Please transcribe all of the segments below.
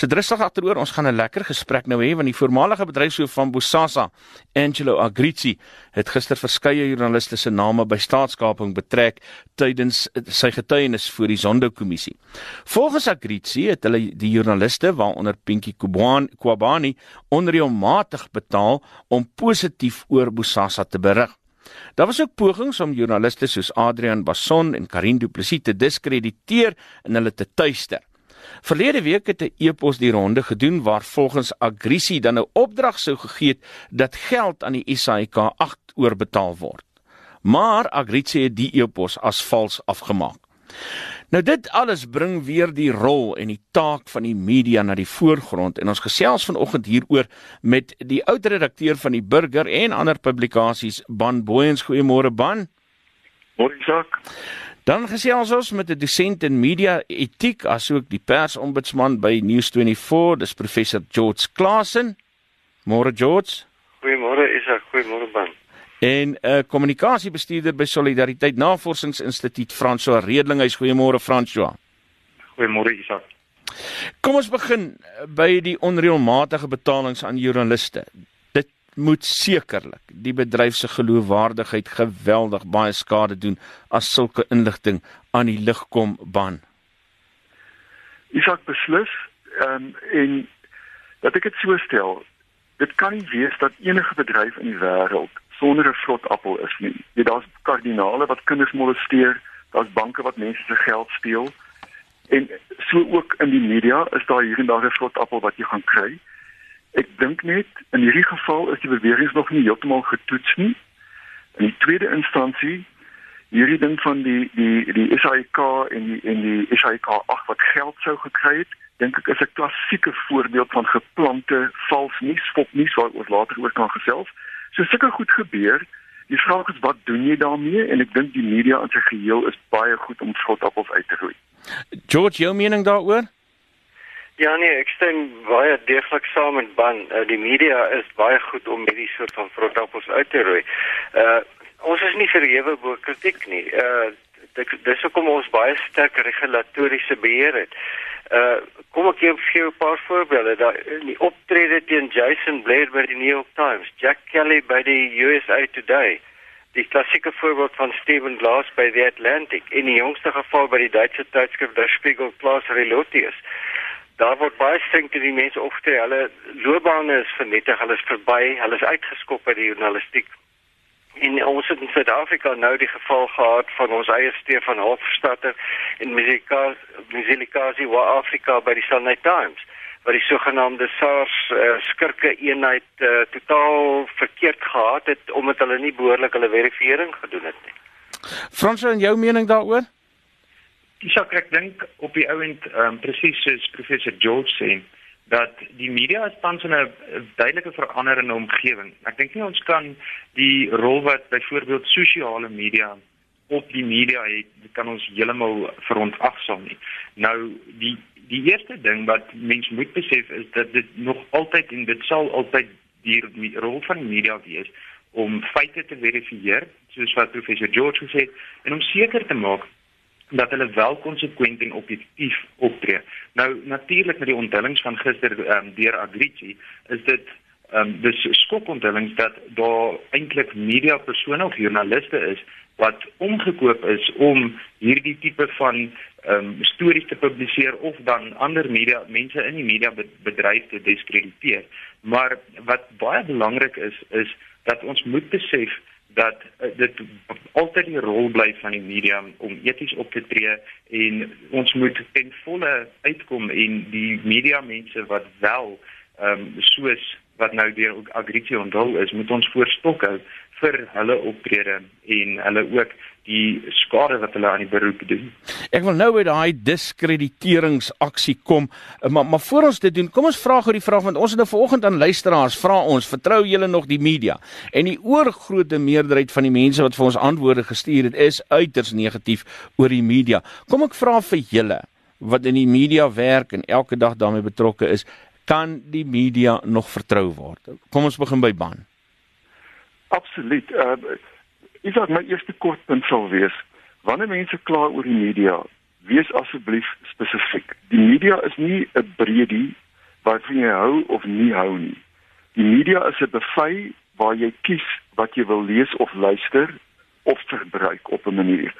So drustig agteroor, ons gaan 'n lekker gesprek nou hê want die voormalige bedryfshoof van Bosasa, Angelo Agrizi, het gister verskeie joernaliste se name by staatskaping betrek tydens sy getuienis voor die Zondo-kommissie. Volgens Agrizi het hulle die joernaliste waaronder Pinky Kwabani onreëlmatig betaal om positief oor Bosasa te berig. Daar was ook pogings om joernaliste soos Adrian Basson en Karin Du Plessis te diskrediteer en hulle te tuister. Verlede week het 'n e-pos die ronde gedoen waar volgens Agrisie dan 'n opdrag sou gegee het dat geld aan die SAIK 8 oorbetaal word. Maar Agrisie het die e-pos as vals afgemaak. Nou dit alles bring weer die rol en die taak van die media na die voorgrond en ons gesels vanoggend hieroor met die oudredakteur van die Burger en ander publikasies Ban Booyens goeiemôre Ban. Môre Jacques. Dan gesels ons met 'n dosent in media etiek asook die persombudsman by News24, dis professor George Klasen. Môre George. Goeiemôre Isak, goeiemôre Ban. En 'n uh, kommunikasiebestuurder by Solidariteit Navorsingsinstituut François Redlinghuis. Goeiemôre François. Goeiemôre Isak. Kom ons begin by die onreëlmatige betalings aan joernaliste moet sekerlik die bedryf se geloofwaardigheid geweldig baie skade doen as sulke inligting aan die lig kom ban. Isak beslis um, en dat ek dit so stel, dit kan nie wees dat enige bedryf in die wêreld sonder 'n vrot appel is nie. Jy daar's kardinale wat kinders molesteer, daar's banke wat mense se geld steel en so ook in die media is daar hier en daar 'n vrot appel wat jy gaan kry. Ek dink net in hierdie geval is die bewegings nog nie heeltemal getoets nie. In die tweede instansie hierdie ding van die die die SAIK en die en die SAIK 8 wat geld sou gekry het, dink ek is 'n klassieke voorbeeld van geplante vals nuus, fopnuus wat ons later oor kan gesels. So sulke goed gebeur. Die vraag is wat doen jy daarmee en ek dink die media in sy geheel is baie goed om skotappels uit te roei. George, jou mening daaroor? Ja nee, ek stem baie deeglik saam met Ban. Uh, die media is baie goed om hierdie soort van frontappels uit te roei. Uh ons is nie verhewe bo kritiek nie. Uh dis hoekom ons baie sterk regulatoriese beheer het. Uh kom ek gee vir 'n paar voorbeelde. Daar die optrede teen Jason Blair by die New York Times, Jack Kelly by die USA Today. Die klassieke voorbeeld van Stephen Glass by The Atlantic en die jongste geval by die Duitse tydskrif Der Spiegel Klaas Relotius daar word baie streng teen die mense opgetree. Hulle loopbane is vernietig, hulle is verby, hulle is uitgeskop uit die journalistiek. En ons het in Suid-Afrika nou die geval gehad van ons eie Stefan Hofstadter en Musilikasi wa Afrika by die Sunday Times waar die sogenaamde SARS uh, skurke eenheid uh, totaal verkeerd gehad het omdat hulle nie behoorlik hulle verifisering gedoen het nie. Frans, en jou mening daaroor? Isak ek dink op die ouend um, presies soos professor George sê dat die media tans in 'n duidelike veranderende omgewing. Ek dink nie ons kan die rol wat byvoorbeeld sosiale media op die media het, kan ons heeltemal verontagsaam nie. Nou die die eerste ding wat mens moet besef is dat dit nog altyd en dit sal altyd die rol van die media wees om feite te verifieer, soos wat professor George gesê het, en om seker te maak dat hulle wel konsekwent en objektief optree. Nou natuurlik met die onthullings van gister um, deur Agrici is dit ehm um, dis skokonthullings dat daar eintlik media persone of joernaliste is wat omgekoop is om hierdie tipe van ehm um, stories te publiseer of dan ander media mense in die media bedryf te diskrediteer. Maar wat baie belangrik is is dat ons moet besef dat uh, dit altyd die rol bly van die media om eties op te tree en ons moet ten volle uitkom en die media mense wat wel ehm um, soos wat nou deur Agritie onthul is, moet ons voorstok hou vir hulle optrede en hulle ook die skade wat hulle aan die beroep doen. Ek wil nou by daai diskrediteeringsaksie kom, maar maar voor ons dit doen, kom ons vra gou die vraag want ons het nou vanoggend aan luisteraars vra ons, vertrou julle nog die media? En die oorgrootste meerderheid van die mense wat vir ons antwoorde gestuur het, is uiters negatief oor die media. Kom ek vra vir julle wat in die media werk en elke dag daarmee betrokke is, kan die media nog vertrou word? Kom ons begin by Ban. Absoluut. Uh Is dit my eerste kortpunt sal wees wanneer mense kla oor die media, wees asseblief spesifiek. Die media is nie 'n breedie waarvan jy hou of nie hou nie. Die media is 'n buffet waar jy kies wat jy wil lees of luister of verbruik op 'n manier.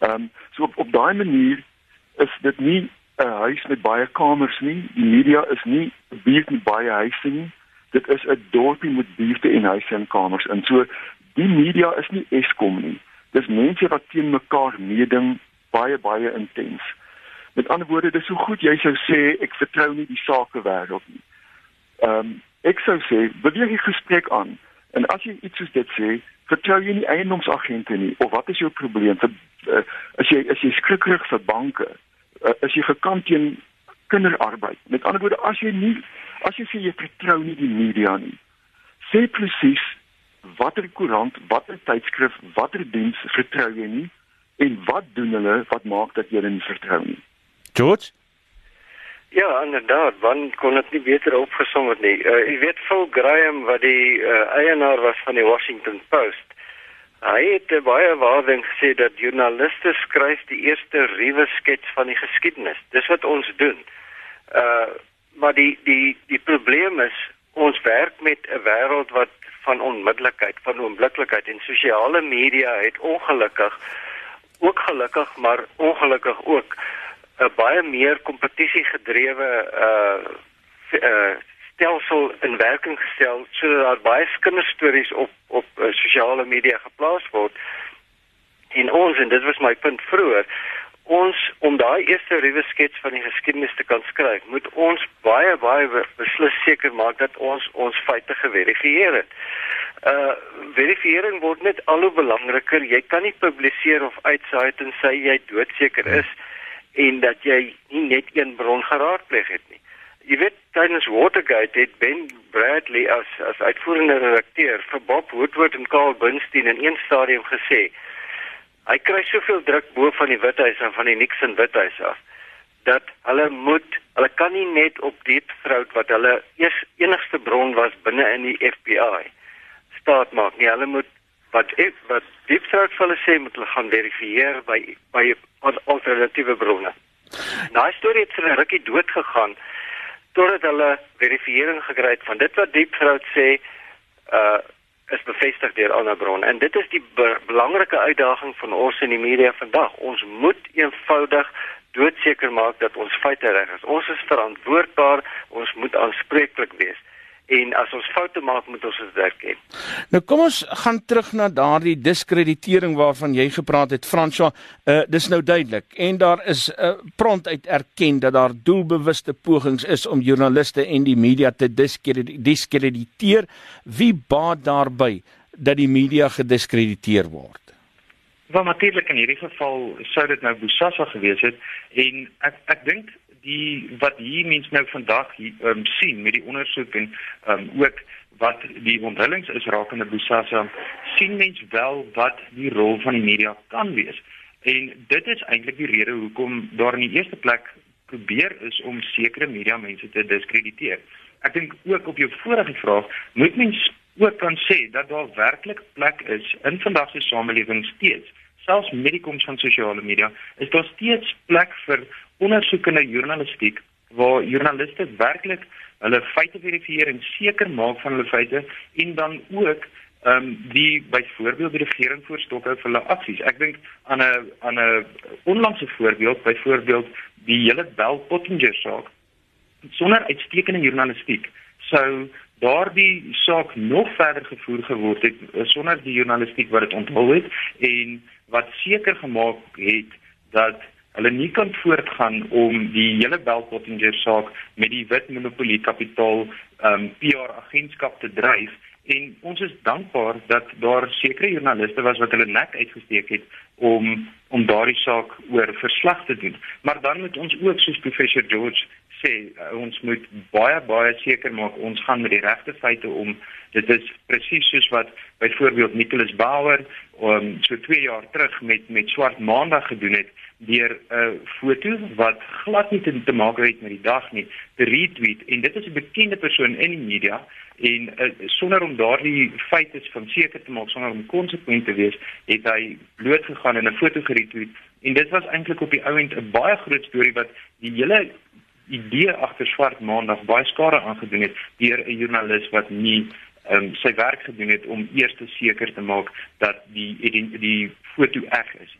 Ehm um, so op, op daai manier is dit nie 'n huis met baie kamers nie. Die media is nie 'n buurt met baie huise nie. Dit is 'n dorpie met buurte en huise en kamers. En so die media is nie Eskom nie. Dis mense wat teen mekaar meeding baie baie intens. Met ander woorde, dis so goed jy sou sê ek vertrou nie die sakewêreld nie. Ehm um, ek sou sê, beweeg die gesprek aan. En as jy iets soos dit sê, vertrou jy nie eiendomsagente nie of wat is jou probleem? Vir, uh, as jy as jy skrikkerig vir banke, uh, as jy gekant teen kinderarbeid. Met ander woorde, as jy nie as jy sê jy vertrou nie die media nie, sê presies watter koerant, watter tydskrif, watter diens vertrou jy nie en wat doen hulle wat maak dat jy hulle nie vertrou nie? George Ja, inderdaad, want kon dit nie beter opgesom het nie. Uh, jy weet Phil Graham wat die uh, eienaar was van die Washington Post. Hy het baie waarding gesê dat joernaliste skryf die eerste ruwe skets van die geskiedenis. Dis wat ons doen. Uh maar die die die probleem is ons werk met 'n wêreld wat van onmiddellikheid, van oombliklikheid en sosiale media het ongelukkig ook gelukkig maar ongelukkig ook 'n baie meer kompetisie gedrewe uh uh stelsel in werking gestel sodat daar baie kinderstories op op uh, sosiale media geplaas word. En ons en dit was my punt vroeër, ons om daai eerste ruwe skets van die geskiedenis te kan skryf, moet ons baie baie beslis seker maak dat ons ons feite geverifieer het. Uh verifiering word net al hoe belangriker. Jy kan nie publiseer of uitsaai tensy jy doodseker is en dat jy nie net een bron geraadpleeg het nie. Jy weet tydens Watergate het Ben Bradley as as uitvoerende redakteur vir Bob Woodward en Carl Bernstein in een stadium gesê hy kry soveel druk bo van die Withuis en van die Nixon Withuis af dat hulle moet hulle kan nie net op diep throat wat hulle eers enigste bron was binne in die FBI staat maak nie. Hulle moet wat ek wat diep throat hulle sê moet hulle gaan verifieer by by alternatiewe bronne. Daai storie het vir 'n rukkie dood gegaan totdat hulle verifiering gekry het van dit wat diep throat sê uh is bevestig deur ander bronne. En dit is die be belangrike uitdaging van ons in die media vandag. Ons moet eenvoudig doodseker maak dat ons feite reg is. Ons is verantwoordbaar, ons moet aanspreeklik wees en as ons foute maak moet ons dit erken. Nou kom ons gaan terug na daardie diskreditering waarvan jy gepraat het Franswa. Uh dis nou duidelik en daar is 'n uh, prompt uit erken dat daar doelbewuste pogings is om joernaliste en die media te diskrediteer. Wie baat daarby dat die media gediskrediteer word? Wel natuurlik in hierdie geval sou dit nou Bosasa gewees het en ek ek dink die wat hier mense nou vandag hier um, sien met die ondersoek en um, ook wat die onthullings is rakende Bosasa sien mense wel wat die rol van die media kan wees en dit is eintlik die rede hoekom daar in die eerste plek probeer is om sekere media mense te diskrediteer. Ek dink ook op jou vorige vraag moet mens ook kan sê dat daar werklik plek is in vandag se samelewing steeds selfs met die koms van sosiale media is daar steeds plek vir ondersoekende journalistiek waar joernaliste werklik hulle feite verifieer en seker maak van hulle feite en dan ook ehm um, die byvoorbeeld die regering voorstok hou vir hulle aksies. Ek dink aan 'n aan 'n onlangse voorbeeld, byvoorbeeld die hele Bell Pottinger saak. Sonder uitstekende journalistiek sou daardie saak nog verder gevoer geword het sonder die journalistiek wat dit onthul het en wat seker gemaak het dat hulle nie kan voortgaan om die hele Belpottinger saak met die wit monopolie kapitaal um PR agentskap te dryf. En ons is dankbaar dat daar sekere joernaliste was wat hulle nek uitgesteek het om om daardie saak oor verslag te doen. Maar dan moet ons ook soos professor George sê uh, ons moet baie baie seker maak ons gaan met die regte feite om. Dit is presies soos wat byvoorbeeld Nicholas Bauer um, so 2 jaar terug met met swart maandag gedoen het deur 'n uh, foto wat glad nie te, te maak het met die dag nie te retweet. En dit is 'n bekende persoon in die media en uh, sonder om daardie feite van seker te maak sonder om konsekwent te wees het hy bloot gegaan en 'n foto geretweet. En dit was eintlik op die ouend 'n baie groot storie wat die hele idee agter swart maandag baie skade aangedoen het deur 'n joernalis wat nie um, sy werk gedoen het om eers te seker te maak dat die die, die foto reg is.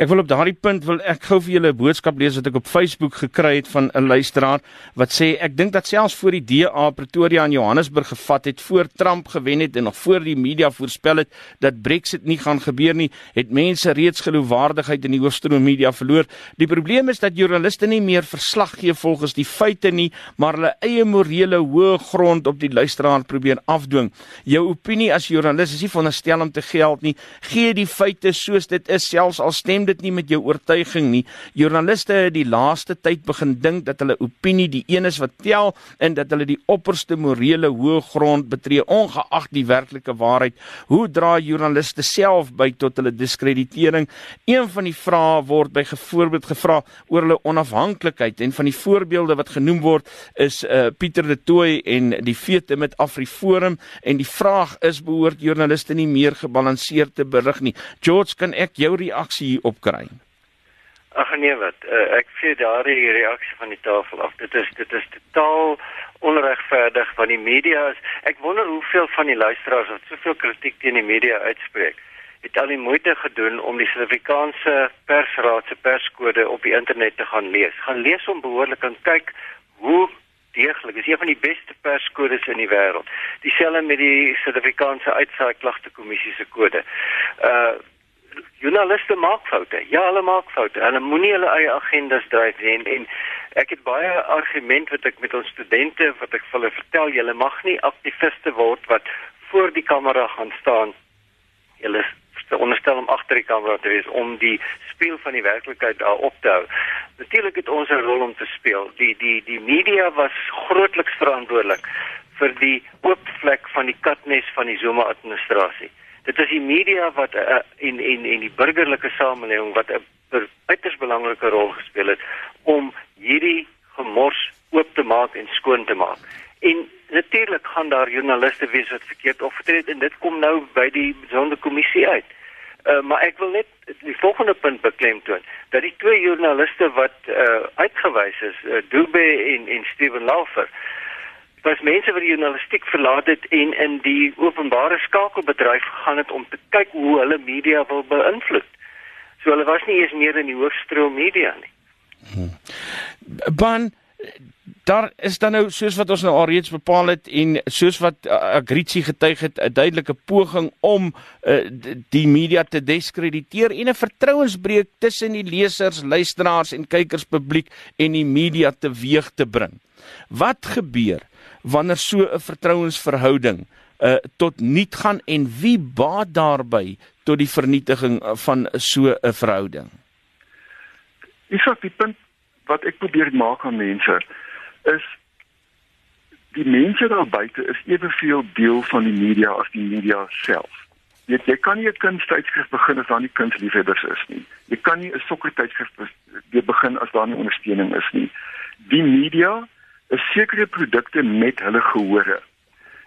Ek wil op daardie punt wil ek gou vir julle 'n boodskap lees wat ek op Facebook gekry het van 'n luisteraar wat sê ek dink dat selfs voor die DA Pretoria en Johannesburg gevat het voor Trump gewen het en nog voor die media voorspel het dat Brexit nie gaan gebeur nie, het mense reeds geloofwaardigheid in die hoofstroom media verloor. Die probleem is dat joernaliste nie meer verslag gee volgens die feite nie, maar hulle eie morele hoë grond op die luisteraar probeer afdwing. Jou opinie as joernalis is nie veronderstel om te geld nie. Gee die feite soos dit is selfs al stem dit nie met jou oortuiging nie. Joernaliste het die laaste tyd begin dink dat hulle opinie die een is wat tel en dat hulle die opperste morele hoë grond betree ongeag die werklike waarheid. Hoe dra joernaliste self by tot hulle diskreditering? Een van die vrae word by voorbeeld gevra oor hulle onafhanklikheid en van die voorbeelde wat genoem word is uh, Pieter de Tooy en die fete met Afriforum en die vraag is behoort joernaliste nie meer gebalanseerd te berig nie. George, kan ek jou reaksie hierop kry? Ag nee wat, uh, ek sê daardie reaksie van die tafel af. Dit is dit is totaal onregverdig van die media. Ek wonder hoeveel van die luisteraars wat soveel kritiek teen die media uitspreek, het al die moeite gedoen om die Suid-Afrikaanse persraad se perskode op die internet te gaan lees. Gaan lees hom behoorlik en kyk hoe deeglik is een van die beste perskodes in die wêreld. Dieselfde met die Suid-Afrikaanse uitsaai klagte kommissie se kode. Uh joernaliste maak foute. Ja, hulle maak foute. Hulle moenie hulle eie agendas dryf nie en, en ek het baie argumente wat ek met ons studente wat ek vir hulle vertel, julle mag nie aktiviste word wat voor die kamera gaan staan. Julle onderstel om agter die kamera te wees om die speel van die werklikheid daar op te hou. Natuurlik het ons 'n rol om te speel. Die die die media was grootliks verantwoordelik vir die oop vlek van die katnes van die Zuma administrasie dit is die media wat uh, en en en die burgerlike samelewing wat 'n uiters belangrike rol gespeel het om hierdie gemors oop te maak en skoon te maak. En natuurlik gaan daar joernaliste wees wat verkeerd opgetree het en dit kom nou by die sonderkommissie uit. Uh, maar ek wil net die volgende punt beklemtoon dat die twee joernaliste wat uh, uitgewys is, uh, Dube en en Steven Laufer, was mense wat die journalistiek verlaat het en in die openbare skakelbedryf gegaan het om te kyk hoe hulle media wil beïnvloed. So hulle was nie eens meer in die hoofstroom media nie. Hmm. Ban daar is dan nou soos wat ons nou alreeds bepaal het en soos wat uh, Agrizi getuig het 'n duidelike poging om uh, die media te diskrediteer en 'n vertrouensbreuk tussen die lesers, luisteraars en kykerspubliek en die media teweeg te bring. Wat gebeur wanneer so 'n vertrouensverhouding uh tot niet gaan en wie baat daarby tot die vernietiging van so 'n verhouding? Ek sê die punt wat ek probeer maak aan mense is die mense daar buite is eweveel deel van die media as die media self. Jy jy kan nie 'n kunstydskrif begin as daar nie kunsliefhebbers is nie. Jy kan nie 'n sokkertydskrif begin as daar nie ondersteuning is nie. Die media is sekere produkte met hulle gehore.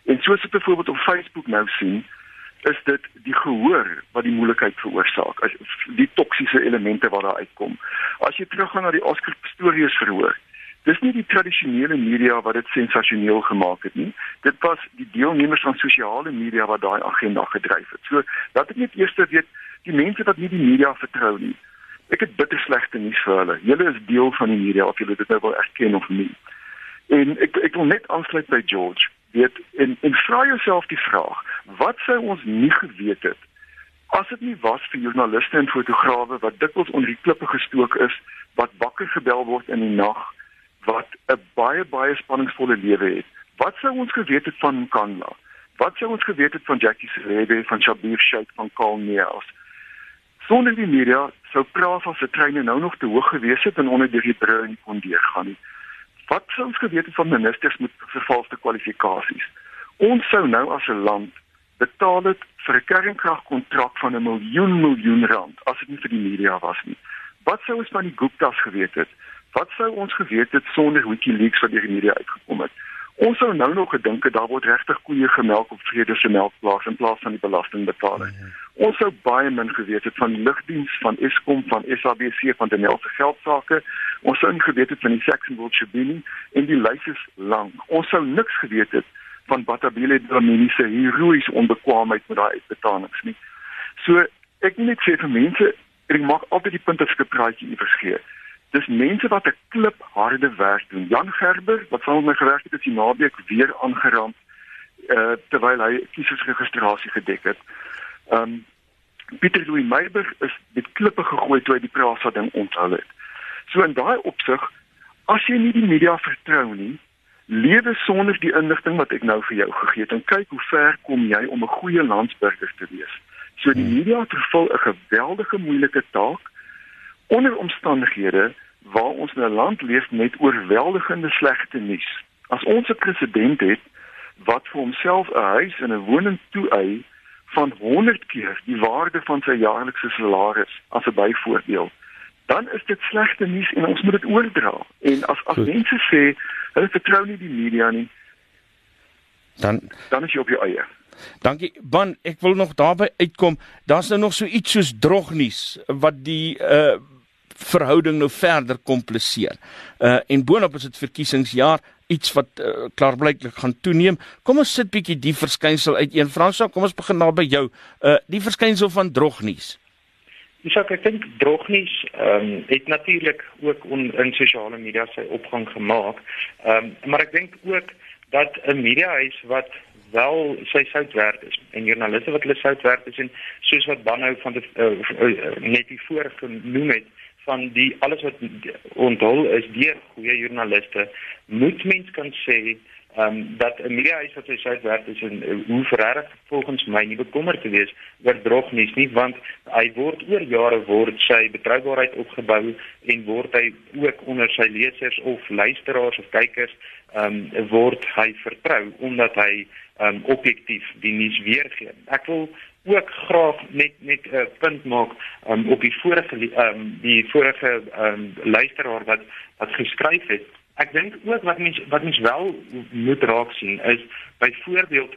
En soos ek byvoorbeeld op Facebook nou sien, is dit die gehoor wat die moeilikheid veroorsaak, as die toksiese elemente wat daar uitkom. As jy teruggaan na die Oscar Pistorius verhoor, dis nie die tradisionele media wat dit sensasioneel gemaak het nie. Dit was die deelnemers van sosiale media wat daai agenda gedryf het. So, dat ek net eers weet die mense wat nie die media vertrou nie. Ek het bitter slegte nuus vir hulle. Julle is deel van die media of julle dit nou wil erken of nie. En ek ek wil net aansluit by George. Weet en en vra jouself die vraag, wat sou ons nie geweet het as dit nie was vir joernaliste en fotograwe wat dikwels onder die klippe gestook is, wat wakker gebel word in die nag, wat 'n baie baie spanningsvolle lewe het. Wat sou ons geweet het van Kanla? Wat sou ons geweet het van Jackie Serebe, van Shabir Sheikh van Kalmeers? Sonder die media sou praat van se treine nou nog te hoog gewees het en onder die bruin kon deurgaan nie. Wat sou ons geweet het van ministers met vervalste kwalifikasies? Ons sou nou as 'n land betaal het vir 'n kernkragkontrak van 'n miljoen miljoen rand as dit nie vir die media was nie. Wat sou ons van die Gupta's geweet het? Wat sou ons geweet het sonder WikiLeaks wat deur die media uitgekom het? Ons sou nou nog gedink het daar word regtig koeie gemelk op vrede se melkplaas in plaas van die belastingbetaler. Mm -hmm. Ons sou baie min geweet het van die lugdiens van Eskom, van SABC, van Denel se geldsaake. Ons sou nie geweet het van die Saxonville Tribune en die lys is lank. Ons sou niks geweet het van Batabile Dlamini se heroïese onbekwaamheid met daai uitbetalings nie. So ek wil net sê vir mense, ek maak altyd die punt as ek 'n praatjie iewers gee. Dis mense wat 'n klip harde werk doen. Jan Gerber wat van my gewerk het, het die naweek weer aangerand uh terwyl hy kiesersregistrasie gedek het. Um Pieter Louw Meiberg is met klippe gegooi toe hy die Prasa ding onthul het. So in daai opsig, as jy nie die media vertrou nie, lewe sonder die inligting wat ek nou vir jou gegee het en kyk hoe ver kom jy om 'n goeie landsburger te wees. So die hmm. media vervul 'n geweldige moeilike taak onder omstandighede waar ons in 'n land leef met oorweldigende slegte nuus. As ons 'n president het wat vir homself 'n huis en 'n woning toeëi van 100 keer die waarde van sy jaarlikse salaris as 'n byvoorbeeld, dan is dit slegte nuus en ons moet dit oordra. En as as Goed. mense sê hulle vertrou nie die media nie, dan dan is jy op jou eie. Dankie. Ban, ek wil nog daarby uitkom. Daar's nou nog so iets soos drognuus wat die uh verhouding nou verder kompliseer. Uh en boonop is dit verkiesingsjaar iets wat uh, klaarblyklik gaan toeneem. Kom ons sit bietjie die verskynsel uit een Fransa. Kom ons begin daar by jou. Uh die verskynsel van drognuus. Dis ook ek dink drognuus ehm um, het natuurlik ook on, in sosiale media sy opgang gemaak. Ehm um, maar ek dink ook dat 'n mediahuis wat wel sy sout werd is en joernaliste wat hulle sout werd is en soos wat Banhou van die uh, uh, net die vorige genoem het van die alles wat onthul is deur goeie joernaliste moet mens kan sê ehm um, dat 'n mediahuis wat sy uitwerk is en uh, hoe verreg volgens my nie bekommer te wees oor drognuus nie want hy word oor jare word sy betroubaarheid opgebou en word hy ook onder sy lesers of luisteraars of kykers ehm um, word hy vertrou omdat hy ehm um, objektief die nuus weergee. Ek wil ook graag net net 'n uh, punt maak um, op die vorige um, die vorige um, luisteraar wat wat geskryf het. Ek dink ook wat mens wat mens wel moet raak sien is byvoorbeeld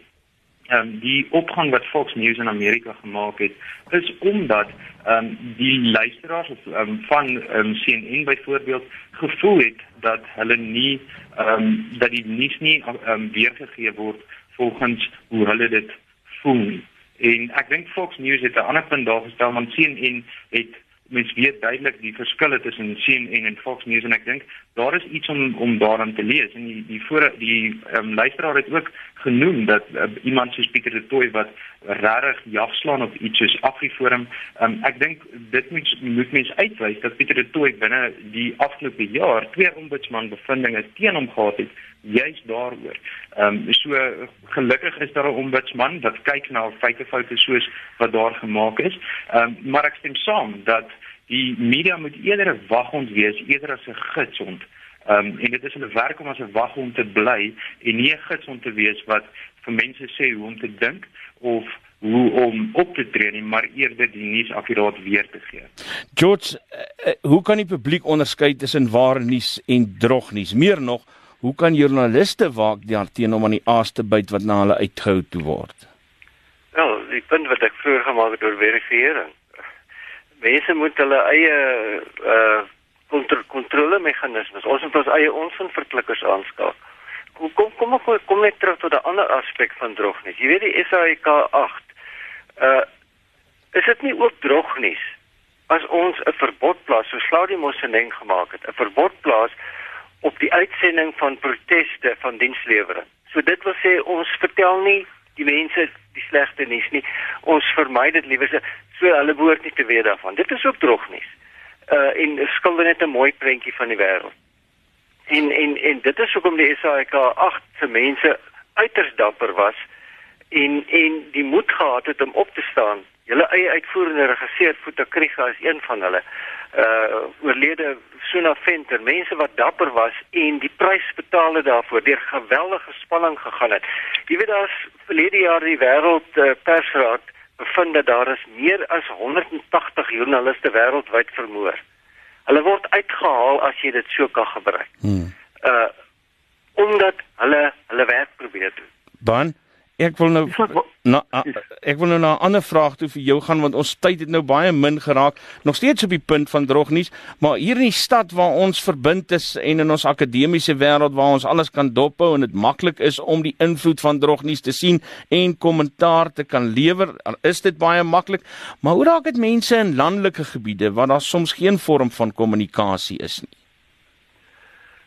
ehm um, die opgang wat Fox News in Amerika gemaak het is omdat ehm um, die luisteraars of um, van um, CNN byvoorbeeld gevoel het dat hulle nie ehm um, dat die nuus nie ehm um, weergegee word volgens hoe hulle dit voel nie. En ek dink Fox News het 'n ander punt daar gestel want CNN het mens weet duidelik die verskille tussen CNN en Fox News en ek dink daar is iets om om daaraan te lees en die die voor die um, luisteraar het ook genoem dat uh, iemand soos Pieter de Tooy wat regtig jagslaan op iets soos Afriforum um, ek dink dit moet moet mens uitwys dat Pieter de Tooy binne die afgelope jaar twee ombudsman bevindinge teen hom gehad het juis daaroor. Ehm um, so gelukkig is daar 'n ombudsman wat kyk na feitefoute soos wat daar gemaak is. Ehm um, maar ek stem saam dat die media moet eerder 'n waghond wees eerder as 'n gidsond. Ehm um, en dit is hulle werk om as 'n waghond te bly en nie 'n gidsond te wees wat vir mense sê hoe om te dink of hoe om op te tree nie, maar eerder die nuus akkuraat weer te gee. George, uh, hoe kan die publiek onderskei tussen ware nuus en drognuus? Meer nog, hoe kan joernaliste waak daarteen om aan die aas te byt wat na hulle uitgehou toe word? Wel, die punt wat ek vroeër gemaak het oor verifisering. Mense moet hulle eie uh kontrole meganismes, ons moet ons eie onverklikkers aanskakel. Kom kom kom kom, kom net terug tot 'n ander aspek van drognuus. Jy weet die SAIK 8. Uh is dit nie ook drognuus as ons 'n verbod plaas so Claudie Mosseleng gemaak het, 'n verbod plaas op die uitsending van proteste van dienslewering. So dit wil sê ons vertel nie die mense die slegte nuus nie. Ons vermy dit liewer so hulle behoort nie te weet daarvan. Dit is ook drognuus. Uh en skilder net 'n mooi prentjie van die wêreld. En en en dit is hoekom die SAK 8 se mense uiters dapper was en en die moed gehad het om op te staan. Hulle eie uitvoerende regisseur Futa Kriga is een van hulle uh oorlede Suna Venter, mense wat dapper was en die prys betaal het daarvoor deur geweldige spanning gegaan het. Jy weet daar's verlede jaar die wêreld uh, persraad bevind dat daar is meer as 180 joernaliste wêreldwyd vermoor. Hulle word uitgehaal as jy dit so kan gebruik. Hmm. Uh omdat hulle hulle gebiede toe. Ban Ek wil nou na ek wil nou na 'n ander vraag toe vir jou gaan want ons tyd het nou baie min geraak. Nog steeds op die punt van drognuus, maar hier in die stad waar ons verbind is en in ons akademiese wêreld waar ons alles kan dophou en dit maklik is om die invloed van drognuus te sien en kommentaar te kan lewer, is dit baie maklik. Maar hoe raak dit mense in landelike gebiede waar daar soms geen vorm van kommunikasie is nie?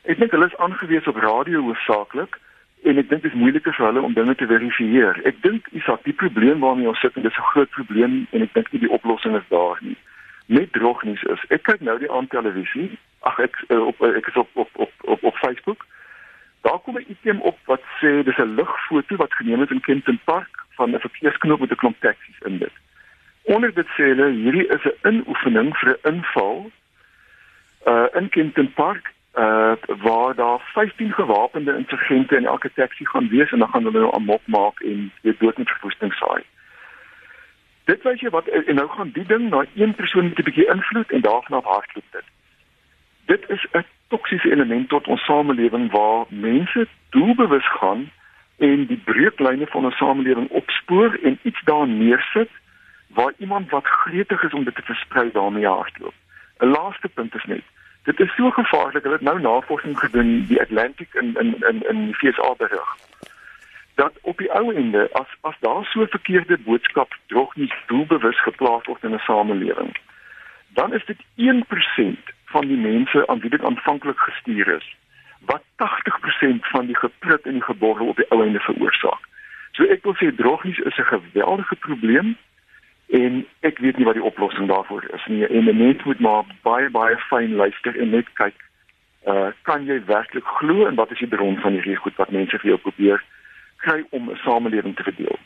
Ek dink hulle is aangewese op radio hoofsaaklik en ek dink dit is moeiliker vir hulle om dinge te verifieer. Ek dink Isak, die probleem waarmee ons sit en dit is 'n groot probleem en ek dink nie die oplossing is daar nie. Net drognuus is. Ek kyk nou die aan televisie. Ag ek uh, op uh, ek is op op op op, op Facebook. Daar kom 'n item op wat sê dis 'n lugfoto wat geneem is in Kenton Park van 'n verkeersknop met 'n klomp taksies in dit. Onder dit sê hulle hierdie is 'n inoefening vir 'n inval uh in Kenton Park uh waar daar 15 gewapende insurgente in elke taxi gaan wees en dan gaan hulle nou amok maak en weer dood met verwoesting saai. Dit wys jy wat en nou gaan die ding na een persoon met 'n bietjie invloed en daarna hardloop dit. Dit is 'n toksiese element tot ons samelewing waar mense doelbewus gaan en die breuklyne van ons samelewing opspoor en iets daar neersit waar iemand wat gretig is om dit te versprei daarmee hardloop. 'n Laaste punt is net Dit is so gevaarlik. Hulle het nou navorsing gedoen die Atlantic in in in in die FSA berig. Dat op die ou ende as as daar so verkeerde boodskap drog nie doelbewus geplaas word in 'n samelewing, dan is dit 1% van die mense aan wie dit aanvanklik gestuur is wat 80% van die geprut en die geborrel op die ou ende veroorsaak. So ek wil sê drognies is 'n geweldige probleem en ek weet nie wat die oplossing daarvoor is nie. En 'n mens moet maar baie baie fyn luister en net kyk uh kan jy werklik glo en wat is die bron van hierdie goed wat mense vir jou probeer kry om 'n samelewing te verdeel